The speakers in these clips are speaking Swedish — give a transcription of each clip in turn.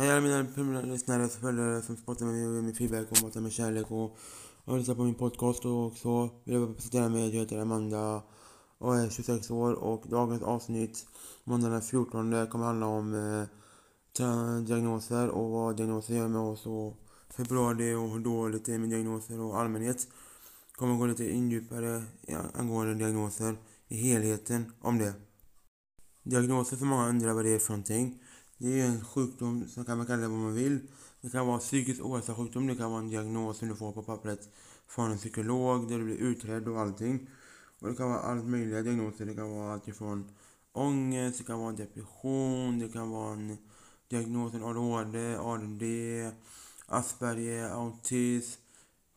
Hej alla mina lyssnare och följare som spottar med mig med feedback och matar med kärlek och, och lyssnar på min podcast och så vill jag presentera mig. Jag heter Amanda och är 26 år och dagens avsnitt måndagen den 14 kommer handla om eh, diagnoser och vad diagnoser gör med oss och hur bra det är och hur dåligt det är med diagnoser och allmänhet. Kommer gå lite indjupare angående diagnoser i helheten om det. Diagnoser för många undrar vad det är för någonting. Det är en sjukdom som kan man kalla det vad man vill. Det kan vara psykisk ohälsa sjukdom, det kan vara en diagnos som du får på pappret från en psykolog där du blir utredd och allting. Och det kan vara allt möjliga diagnoser. Det kan vara allt ifrån ångest, det kan vara depression, det kan vara en diagnosen ADHD, ADD, Asperger, autism,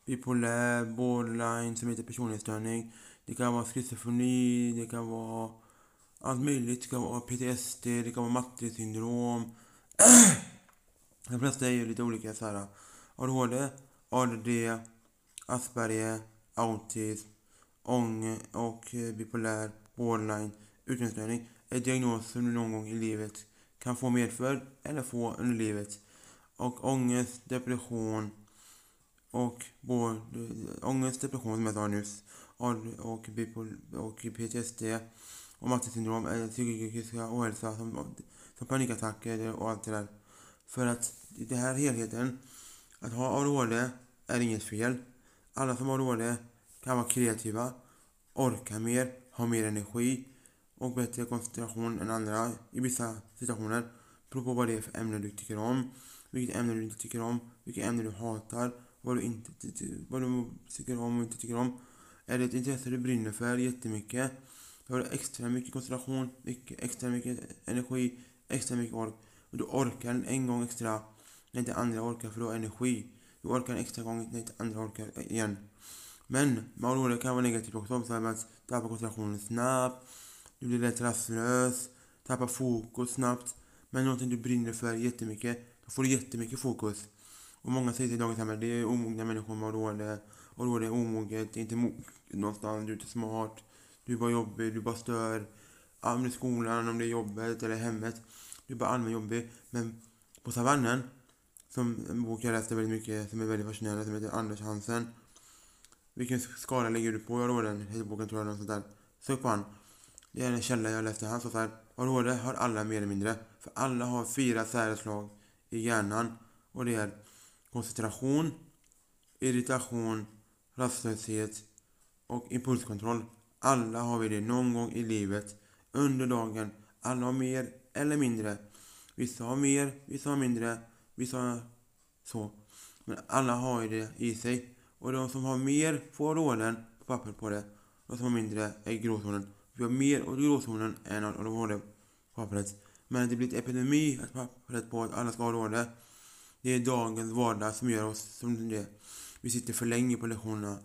bipolär, borderline som heter personlighetsstörning. Det kan vara schizofreni, det kan vara allt möjligt. Det kan vara PTSD, det kan vara mattesyndrom. De flesta är ju lite olika så här. ADHD, ADD, Asperger, autism, ång och eh, bipolär, borderline, utvecklingsstörning är diagnoser som du någon gång i livet kan få medfödd eller få under livet. Och ångest, depression och både ångest, depression som jag sa nyss och, och, och PTSD och mattesyndrom eller eh, psykiska ohälsa som, som panikattacker och allt det där. För att det här helheten, att ha ADHD är inget fel. Alla som har ADHD kan vara kreativa, orka mer, ha mer energi och bättre koncentration än andra i vissa situationer. Beror på vad det är för ämne du tycker om, vilket ämne du inte tycker om, vilket ämne du hatar, vad du inte vad du tycker om och inte tycker om. Är det ett intresse du brinner för jättemycket då har du extra mycket koncentration, mycket, extra mycket energi, extra mycket ork. Och du orkar en gång extra när inte andra orkar för du har energi. Du orkar en extra gång när inte andra orkar igen. Men med orolig kan vara negativt också. Så att tappa koncentrationen snabbt, du blir lätt rastlös, tappar fokus snabbt. Men någonting du brinner för jättemycket, då får du jättemycket fokus. Och många säger till dagens samhälle, det är omogna människor med ADHD. ADHD är omoget, det är inte moget någonstans, du är inte smart. Du är bara jobbig, du bara stör. Om det är skolan, om det är jobbet eller hemmet. Du är bara allmänt jobbig. Men på savannen, som en bok jag läste väldigt mycket, som är väldigt fascinerande, som heter Anders Hansen. Vilken skala lägger du på? Jag råder den heter boken tror jag, något sånt där. Sök på han. Det är en källa jag läste. Han sa såhär, ADHD har alla mer eller mindre. För alla har fyra särslag i hjärnan. Och det är koncentration, irritation, rastlöshet och impulskontroll. Alla har vi det någon gång i livet, under dagen. Alla har mer eller mindre. Vissa har mer, vissa har mindre, vissa har så. Men alla har ju det i sig. Och de som har mer får råden på pappret på det. De som har mindre är gråzonen. Vi har mer åt gråzonen än att de har det på pappret. Men det blir ett epidemi att pappret på att alla ska ha rådet. Det är dagens vardag som gör oss som det. Vi sitter för länge på lektionerna.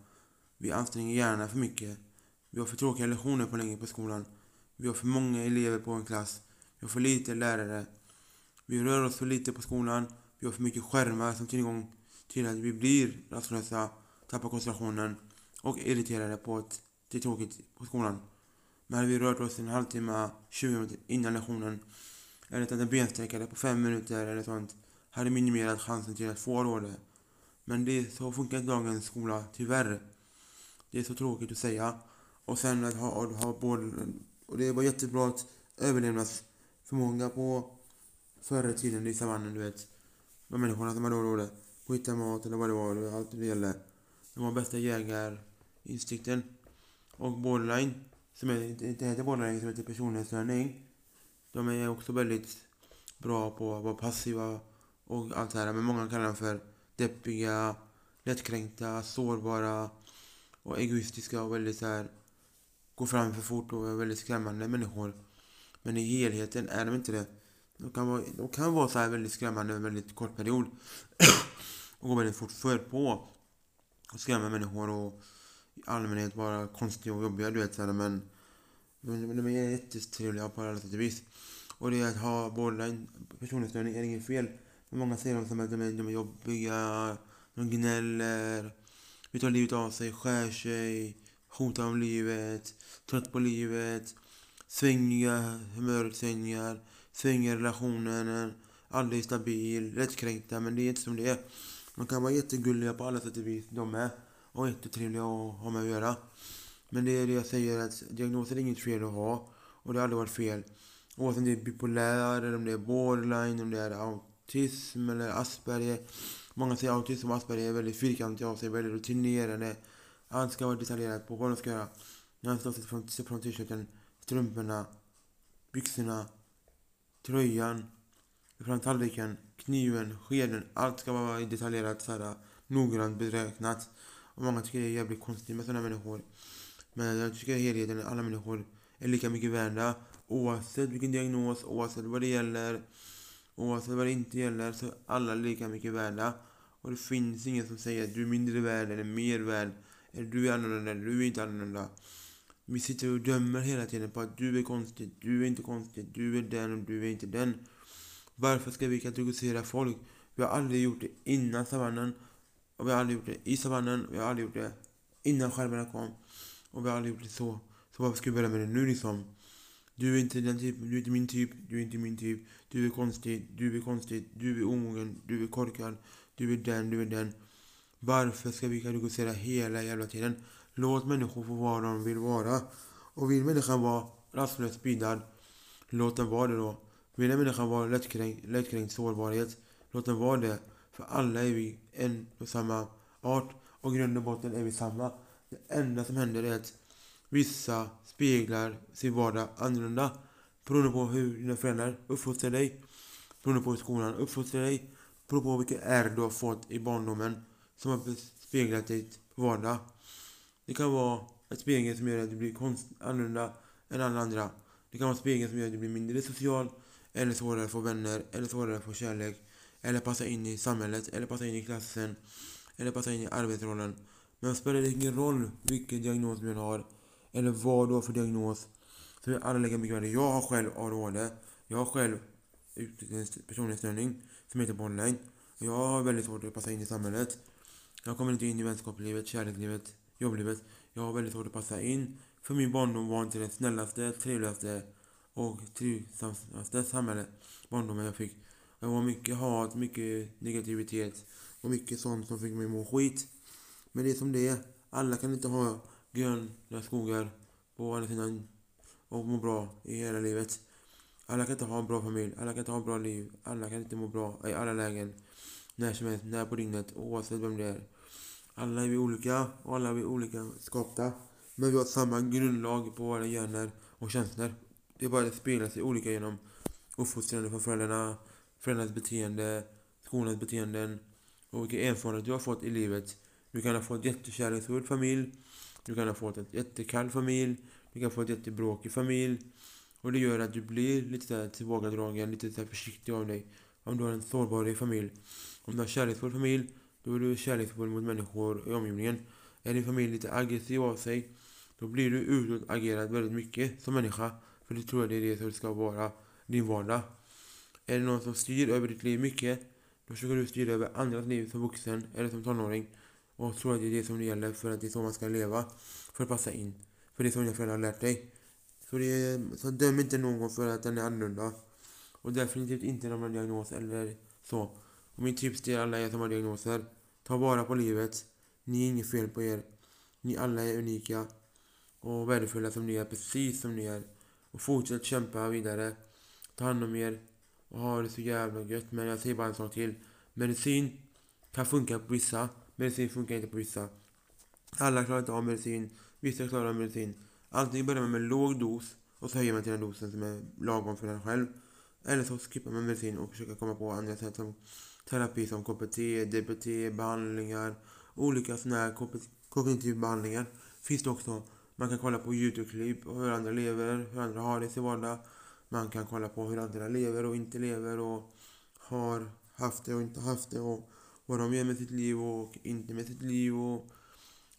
Vi anstränger hjärnan för mycket. Vi har för tråkiga lektioner på länge på skolan. Vi har för många elever på en klass. Vi har för lite lärare. Vi rör oss för lite på skolan. Vi har för mycket skärmar som tillgång till att vi blir rastlösa, tappar koncentrationen och irriterade på att det är tråkigt på skolan. Men hade vi rört oss en halvtimme, 20 minuter innan lektionen eller tagit en bensträckare på 5 minuter eller sånt hade minimerat chansen till att få rådet. Men det så funkar inte dagens skola, tyvärr. Det är så tråkigt att säga. Och sen att ha, ha både, och det var jättebra att överlevnadsförmåga på förr i tiden i savannen, du vet. De människorna som hade råd att hitta mat eller vad det var, allt det gällde. De var bästa jägarinstinkten. Och borderline, som är, inte heter borderline, som heter personlighetsstörning. De är också väldigt bra på att vara passiva och allt det här. Men många kallar dem för deppiga, lättkränkta, sårbara och egoistiska och väldigt så här går fram för fort och är väldigt skrämmande människor. Men i helheten är de inte det. De kan vara, de kan vara så här väldigt skrämmande en väldigt kort period. och gå väldigt fort för på. Och skrämma människor och i allmänhet vara konstiga och jobbiga, du vet så här, men de, är jättetrevliga på alla sätt och vis. Och det är att ha båda personlighetsstörning är inget fel. Men många ser dem som att de är, de är jobbiga, de gnäller, vill tar livet av sig, skär sig, hotad om livet, trött på livet, svängiga humörsvängningar, svängiga relationer, aldrig stabil, lättkränkta, men det är inte som det är. De kan vara jättegulliga på alla sätt och vis, de är. Och jättetrevliga att ha med att göra. Men det är det jag säger, att diagnoser är inget fel att ha. Och det har aldrig varit fel. Oavsett om det är bipolär, eller om det är borderline, om det är autism eller Asperger. Många säger autism och Asperger är väldigt fyrkantiga av sig, väldigt rutinerade. Allt ska vara detaljerat på vad de ska göra. När han slåss från, från t-shirten, strumporna, byxorna, tröjan, från tallriken, kniven, skeden. Allt ska vara detaljerat, så här, noggrant beräknat. Och många tycker det är jävligt konstigt med sådana människor. Men jag tycker helheten, alla människor är lika mycket värda. Oavsett vilken diagnos, oavsett vad det gäller, oavsett vad det inte gäller, så är alla lika mycket värda. Och det finns ingen som säger att du är mindre värd eller mer värd. Eller du är annorlunda eller du är inte annorlunda. Vi sitter och dömer hela tiden på att du är konstig, du är inte konstig, du är den och du är inte den. Varför ska vi kategorisera folk? Vi har aldrig gjort det innan savannen. Och vi har aldrig gjort det i savannen. Vi har aldrig gjort det innan skärmarna kom. Och vi har aldrig gjort det så. Så varför ska vi börja med det nu liksom? Du är inte den typen, du är inte min typ, du är inte min typ. Du är konstig, du är konstig, du är omogen, du är korkad, du är den, du är den. Varför ska vi kategorisera hela jävla tiden? Låt människor få vara de vill vara. Och vill människan vara rastlös, spydad, låt den vara det då. Vill en människa vara lättkränkt, lättkränkt sårbarhet, låt den vara det. För alla är vi en och samma art och i grund och botten är vi samma. Det enda som händer är att vissa speglar sin vardag annorlunda. Beroende på hur dina föräldrar uppfostrar dig. Beroende på hur skolan uppfostrar dig. Beroende på vilka ärr du har fått i barndomen som har speglat dig på vardag. Det kan vara en spegel som gör att du blir konst annorlunda än alla andra. Det kan vara en spegel som gör att du blir mindre social, eller svårare att få vänner, eller svårare att få kärlek, eller passa in i samhället, eller passa in i klassen, eller passa in i arbetsrollen. Men spelar det ingen roll vilken diagnos du har, eller vad du har för diagnos, så är alla lika mycket värda. Jag har själv ADHD, jag har själv en personlighetsstörning som heter borderline. Jag har väldigt svårt att passa in i samhället. Jag kommer inte in i vänskapslivet, kärlekslivet, jobblivet. Jag har väldigt svårt att passa in. För min barndom var inte det snällaste, trevligaste och trivsammaste samhälle barndomen jag fick. Det var mycket hat, mycket negativitet och mycket sånt som fick mig må skit. Men det är som det är. Alla kan inte ha gröna skogar på andra sidan och må bra i hela livet. Alla kan inte ha en bra familj, alla kan inte ha ett bra liv, alla kan inte må bra i alla lägen. När som helst, när på dygnet, oavsett vem det är. Alla är vi olika och alla är vi olika skapta. Men vi har samma grundlag på våra gener och känslor. Det är bara det speglar sig olika genom uppfostran från föräldrarna, föräldrarnas beteende, skolans beteenden och vilka erfarenheter du har fått i livet. Du kan ha fått jättekärleksfull familj, du kan ha fått en jättekall familj, du kan få en jättebråkig familj. Och det gör att du blir lite så tillbakadragen, lite så försiktig av dig. Om du har en sårbar familj. Om du har en kärleksfull familj, då är du kärleksfull mot människor i omgivningen. Är din familj lite aggressiv av sig, då blir du utåtagerad väldigt mycket som människa. För du tror att det är det som ska vara din vardag. Är det någon som styr över ditt liv mycket, då försöker du styra över andras liv som vuxen eller som tonåring. Och tror att det är det som det gäller för att det är så man ska leva. För att passa in. För det är så dina föräldrar har lärt dig. Så, det är, så döm inte någon för att den är annorlunda. Och definitivt inte någon diagnos eller så. Och min tips till alla er som har diagnoser. Ta vara på livet. Ni är inget fel på er. Ni alla är unika. Och värdefulla som ni är, precis som ni är. Och fortsätt kämpa vidare. Ta hand om er. Och ha det så jävla gött. Men jag säger bara en sak till. Medicin kan funka på vissa. Medicin funkar inte på vissa. Alla klarar inte av medicin. Vissa klarar av medicin. Antingen börjar man med låg dos och så höjer man till den dosen som är lagom för en själv. Eller så skippar man medicin och försöker komma på andra sätt som terapi som KBT, DBT, behandlingar, olika sådana här kognitiva behandlingar. Finns det också. Man kan kolla på Youtube-klipp och hur andra lever, hur andra har det i sin vardag. Man kan kolla på hur andra lever och inte lever och har haft det och inte haft det och vad de gör med sitt liv och inte med sitt liv och,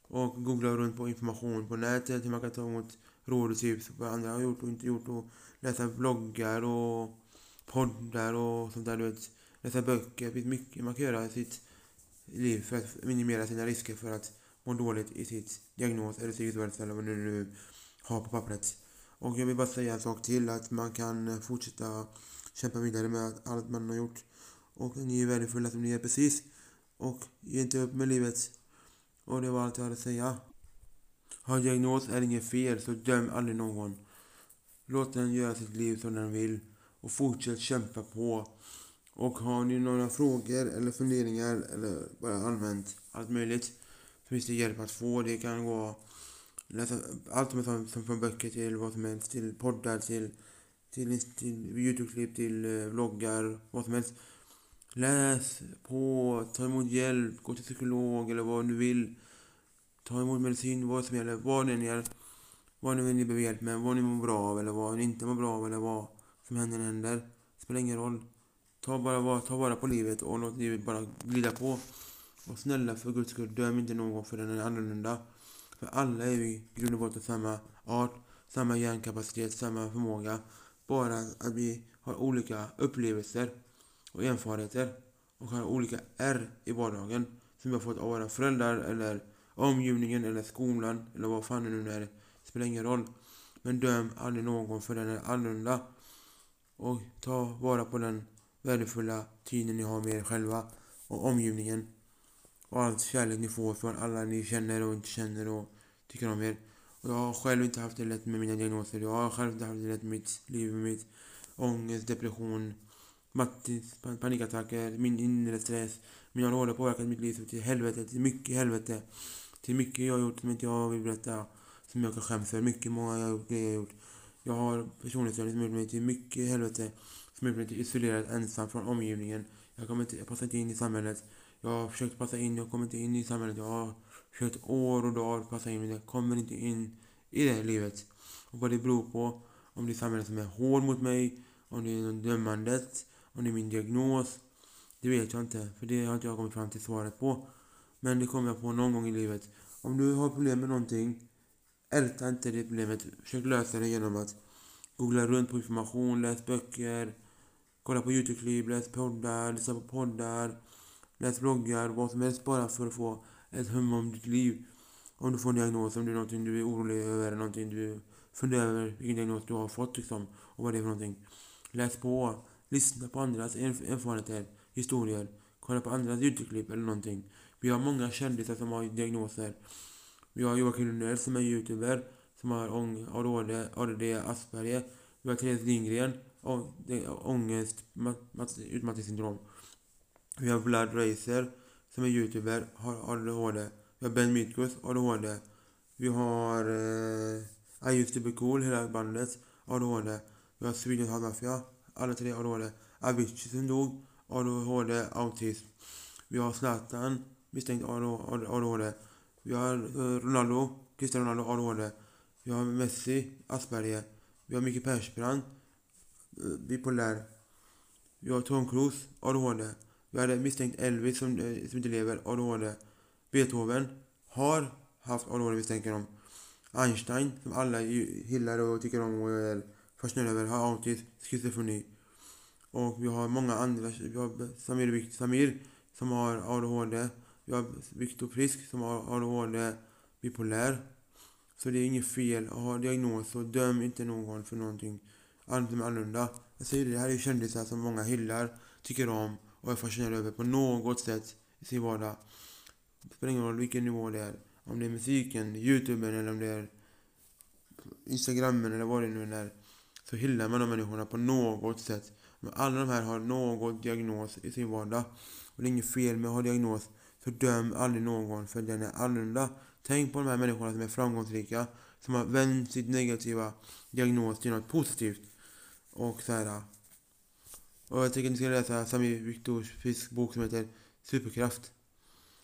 och googla runt på information på nätet hur man kan ta emot råd och tips vad andra har gjort och inte gjort och läsa bloggar och poddar och sånt där du vet. Läsa böcker, det finns mycket man kan göra i sitt liv för att minimera sina risker för att må dåligt i sitt diagnos eller psykisk ohälsa eller vad du nu har på pappret. Och jag vill bara säga en sak till att man kan fortsätta kämpa vidare med allt man har gjort Och ni är värdefulla som ni är precis. Och ge inte upp med livet. Och det var allt jag hade att säga. Har diagnos är inget fel, så döm aldrig någon. Låt den göra sitt liv som den vill. Och fortsätt kämpa på. Och har ni några frågor eller funderingar eller bara allmänt allt möjligt så finns det hjälp att få. Det kan gå läsa allt som, som från böcker till vad som helst, till poddar, till, till, till Youtube-klipp, till eh, vloggar, vad som helst. Läs på, ta emot hjälp, gå till psykolog eller vad du vill. Ta emot medicin, vad som gäller, vad ni än gör. Vad ni behöver hjälp med, vad ni mår bra av eller vad ni inte mår bra av eller vad som händer händer. Spelar ingen roll. Ta bara, ta bara på livet och låt livet bara glida på. Och snälla för guds skull, döm inte någon för den är annorlunda. För alla är vi i grund och botten samma art, samma hjärnkapacitet, samma förmåga. Bara att vi har olika upplevelser och erfarenheter och har olika R i vardagen som vi har fått av våra föräldrar eller omgivningen eller skolan eller vad fan det nu är. Det spelar ingen roll. Men döm aldrig någon för den är annorlunda. Och ta vara på den värdefulla tiden ni har med er själva och omgivningen. Och allt kärlek ni får från alla ni känner och inte känner och tycker om er. Och jag har själv inte haft det lätt med mina diagnoser. Jag har själv inte haft det lätt med mitt liv, med mitt ångest, depression, mattis, panikattacker, min inre stress. Mina roller har påverkat mitt liv till helvete, till mycket helvete. Till mycket jag har gjort som inte jag vill berätta. Som jag kan skämmas för. Mycket många grejer jag har gjort. Jag har personlighetsstörning som har gjort mig till mycket helvete. Som gjort blev isolerad, ensam från omgivningen. Jag kommer inte, jag passar inte in i samhället. Jag har försökt passa in, jag kommer inte in i samhället. Jag har försökt år och dagar passa in, men jag kommer inte in i det här livet. Och vad det beror på, om det är samhället som är hård mot mig, om det är dömandet, om det är min diagnos. Det vet jag inte, för det har inte jag kommit fram till svaret på. Men det kommer jag på någon gång i livet. Om du har problem med någonting, älta inte det problemet. Försök lösa det genom att googla runt på information, läs böcker, kolla på Youtube-klipp, läs poddar, lyssna på poddar, läs bloggar, vad som helst bara för att få ett hum om ditt liv. Om du får en diagnos, om det är någonting du är orolig över, någonting du funderar över vilken diagnos du har fått liksom, och vad det är för någonting. Läs på, lyssna på andras erfarenheter, historier, kolla på andras Youtube-klipp eller någonting. Vi har många kändisar som har diagnoser. Vi har Joakim Lundell som är youtuber, som har ADHD, ADD, Asperger. Vi har Therese Lindgren, ångest, utmattningssyndrom. Vi har Vlad Racer som är youtuber, har ADHD. Vi har Ben Mitkus, ADHD. Vi har eh, I used to be cool, hela bandet, ADHD. Vi har Sweden Hard Mafia, alla tre ADHD. Avicii som dog, ADHD, autism. Vi har Zlatan, misstänkt ADHD. Vi har eh, Ronaldo, Cristiano Ronaldo, ADHD. Vi har Messi, Asperger. Vi har Micke Persbrandt, Eh, bipolär. Vi har Tom Cruise, ADHD. Vi hade misstänkt Elvis som, eh, som inte lever, ADHD. Beethoven har haft ADHD misstänker de. Einstein, som alla gillar och tycker om och är fascinerade över, har autism, schizofreni. Och vi har många andra. Vi har Samir, Samir som har ADHD. Vi har Viktor Frisk som har ADHD, bipolär. Så det är inget fel att ha diagnos och döm inte någon för någonting annat är annorlunda. Jag säger det, det här är kändisar som många hyllar, tycker om och är fascinerade över på något sätt i sin vardag. Det spelar ingen roll vilken nivå det är. Om det är musiken, youtuben eller om det är instagrammen eller vad det nu är. Så hyllar man de människorna på något sätt. Men alla de här har någon diagnos i sin vardag. Och det är inget fel med att ha diagnos. Så döm aldrig någon för den är annorlunda. Tänk på de här människorna som är framgångsrika. Som har vänt sitt negativa diagnos till något positivt. Och så här. Äh. Och jag tycker att ni ska läsa Sami Viktors Fisks bok som heter Superkraft.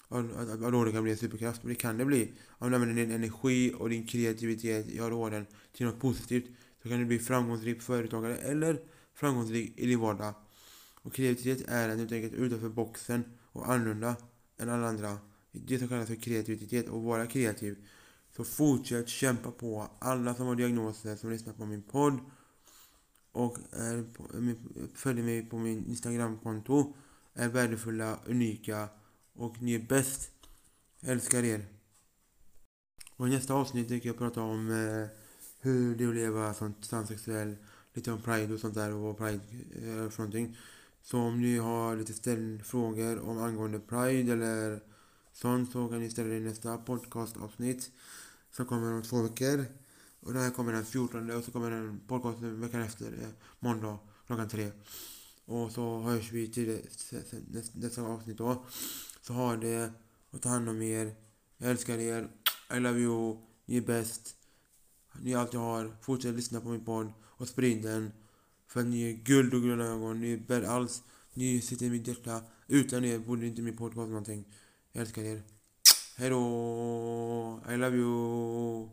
Att råden kan bli en superkraft. Och det kan det bli. Om du använder din energi och din kreativitet i råden till något positivt. Så kan du bli framgångsrik företagare eller framgångsrik i din vardag. Och kreativitet är att helt enkelt utanför boxen och annorlunda än alla andra. Det som kallas för kreativitet och vara kreativ. Så fortsätt kämpa på. Alla som har diagnoser som lyssnar på min podd och är på, följer mig på min Instagramkonto är värdefulla, unika och ni är bäst. Jag älskar er. Och i nästa avsnitt tänker jag prata om eh, hur det är att leva som transsexuell. Lite om Pride och sånt där och vad Pride är för någonting. Så om ni har lite ställfrågor om angående Pride eller sånt så kan ni ställa det i nästa podcastavsnitt. Som kommer om två veckor. Och den här kommer den 14 och så kommer den podcast veckan efter, eh, måndag klockan tre. Och så hörs vi till nästa avsnitt då. Så ha det och ta hand om er. Jag älskar er. I love you. Ni är bäst. Ni är allt jag har. Fortsätt lyssna på min podd och sprid den. För ni är guld och gröna ögon. Ni är bäst alls. Ni sitter i mitt hjärta. Utan er borde inte min podcast någonting. Jag älskar er. Hejdå! I love you!